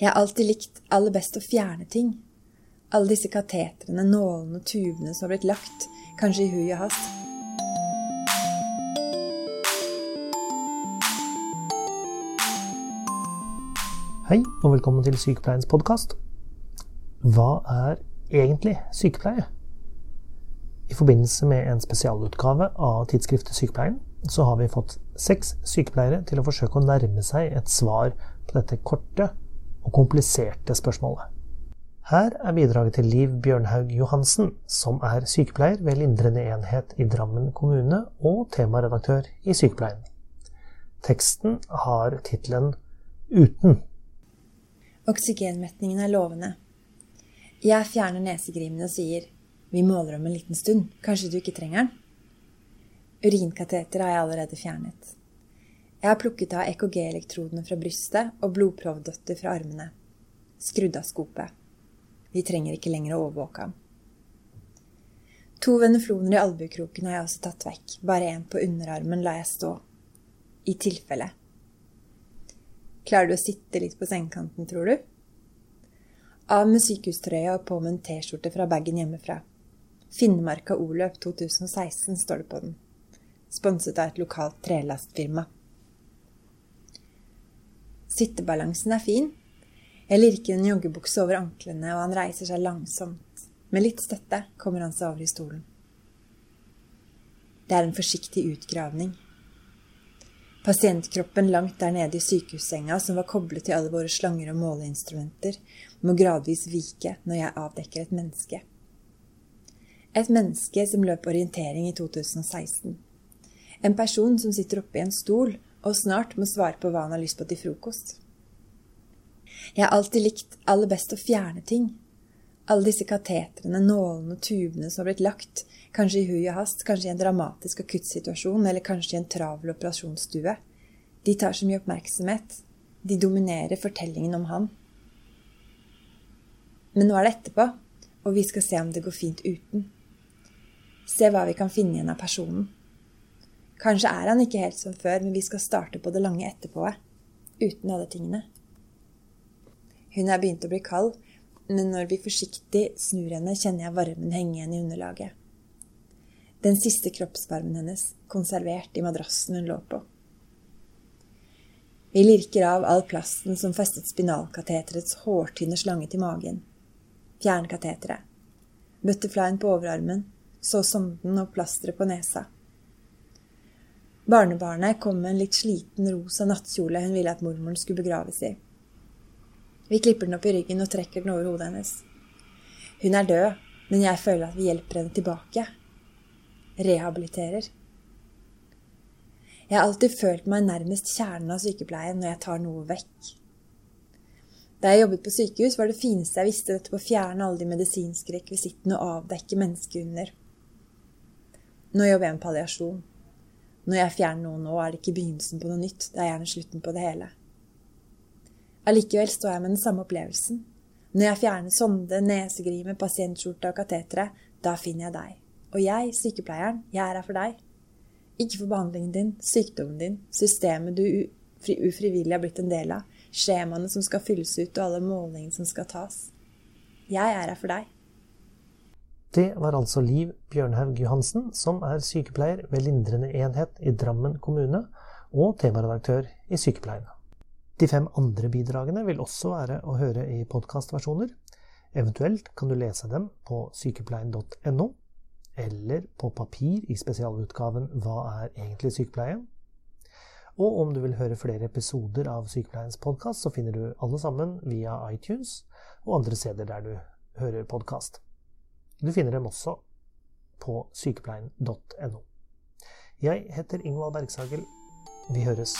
Jeg har alltid likt aller best å fjerne ting. Alle disse katetrene, nålene og tubene som har blitt lagt, kanskje i hui og hast. Hei, og velkommen til Sykepleiens podkast. Hva er egentlig sykepleie? I forbindelse med en spesialutgave av tidsskriftet Sykepleien, så har vi fått seks sykepleiere til å forsøke å nærme seg et svar på dette korte og kompliserte spørsmålet. Her er bidraget til Liv Bjørnhaug Johansen, som er sykepleier ved lindrende enhet i Drammen kommune og temaredaktør i Sykepleien. Teksten har tittelen Uten. Oksygenmetningen er lovende. Jeg fjerner nesegrimene og sier vi måler om en liten stund, kanskje du ikke trenger den? Urinkateter har jeg allerede fjernet. Jeg har plukket av EKG-elektrodene fra brystet og blodprovdøtter fra armene. Skrudd av skopet. Vi trenger ikke lenger å overvåke ham. To venefloner i albuekroken har jeg også tatt vekk. Bare én på underarmen lar jeg stå. I tilfelle. Klarer du å sitte litt på sengekanten, tror du? Av med sykehustrøya og på med en T-skjorte fra bagen hjemmefra. Finnmarka O-løp 2016 står det på den. Sponset av et lokalt trelastfirma. Sittebalansen er fin. Jeg lirker en joggebukse over anklene, og han reiser seg langsomt. Med litt støtte kommer han seg over i stolen. Det er en forsiktig utgravning. Pasientkroppen langt der nede i sykehussenga, som var koblet til alle våre slanger og måleinstrumenter, må gradvis vike når jeg avdekker et menneske. Et menneske som løp orientering i 2016. En person som sitter oppe i en stol og snart må svare på hva han har lyst på til frokost. Jeg har alltid likt aller best å fjerne ting. Alle disse katetrene, nålene og tubene som har blitt lagt, kanskje i hui og hast, kanskje i en dramatisk akuttsituasjon, eller kanskje i en travel operasjonsstue. De tar så mye oppmerksomhet. De dominerer fortellingen om han. Men nå er det etterpå, og vi skal se om det går fint uten. Se hva vi kan finne igjen av personen. Kanskje er han ikke helt som før, men vi skal starte på det lange etterpå. Uten alle tingene. Hun er begynt å bli kald, men når vi forsiktig snur henne, kjenner jeg varmen henge igjen i underlaget. Den siste kroppsvarmen hennes, konservert i madrassen hun lå på. Vi lirker av all plasten som festet spinalkateterets hårtynne slange til magen. Fjern kateteret. Butterflyen på overarmen, så sonden og plasteret på nesa. Barnebarnet kom med en litt sliten rosa nattkjole hun ville at mormoren skulle begraves i. Vi klipper den opp i ryggen og trekker den over hodet hennes. Hun er død, men jeg føler at vi hjelper henne tilbake. Rehabiliterer. Jeg har alltid følt meg nærmest kjernen av sykepleien når jeg tar noe vekk. Da jeg jobbet på sykehus, var det fineste jeg visste dette på å fjerne alle de medisinske rekvisittene og avdekke menneskehunder. Nå jobber jeg med palliasjon. Når jeg fjerner noe nå, er det ikke begynnelsen på noe nytt, det er gjerne slutten på det hele. Allikevel står jeg med den samme opplevelsen. Når jeg fjerner sonde, nesegrime, pasientskjorte og kateteret, da finner jeg deg. Og jeg, sykepleieren, jeg er her for deg. Ikke for behandlingen din, sykdommen din, systemet du ufrivillig har blitt en del av, skjemaene som skal fylles ut og alle målingene som skal tas. Jeg er her for deg. Det var altså Liv Bjørnhaug Johansen, som er sykepleier ved lindrende enhet i Drammen kommune og temaredaktør i Sykepleien. De fem andre bidragene vil også være å høre i podkastversjoner. Eventuelt kan du lese dem på sykepleien.no, eller på papir i spesialutgaven Hva er egentlig sykepleie? Og om du vil høre flere episoder av Sykepleiens podkast, så finner du alle sammen via iTunes og andre steder der du hører podkast. Du finner dem også på sykepleien.no. Jeg heter Ingvald Bergsagel. Vi høres.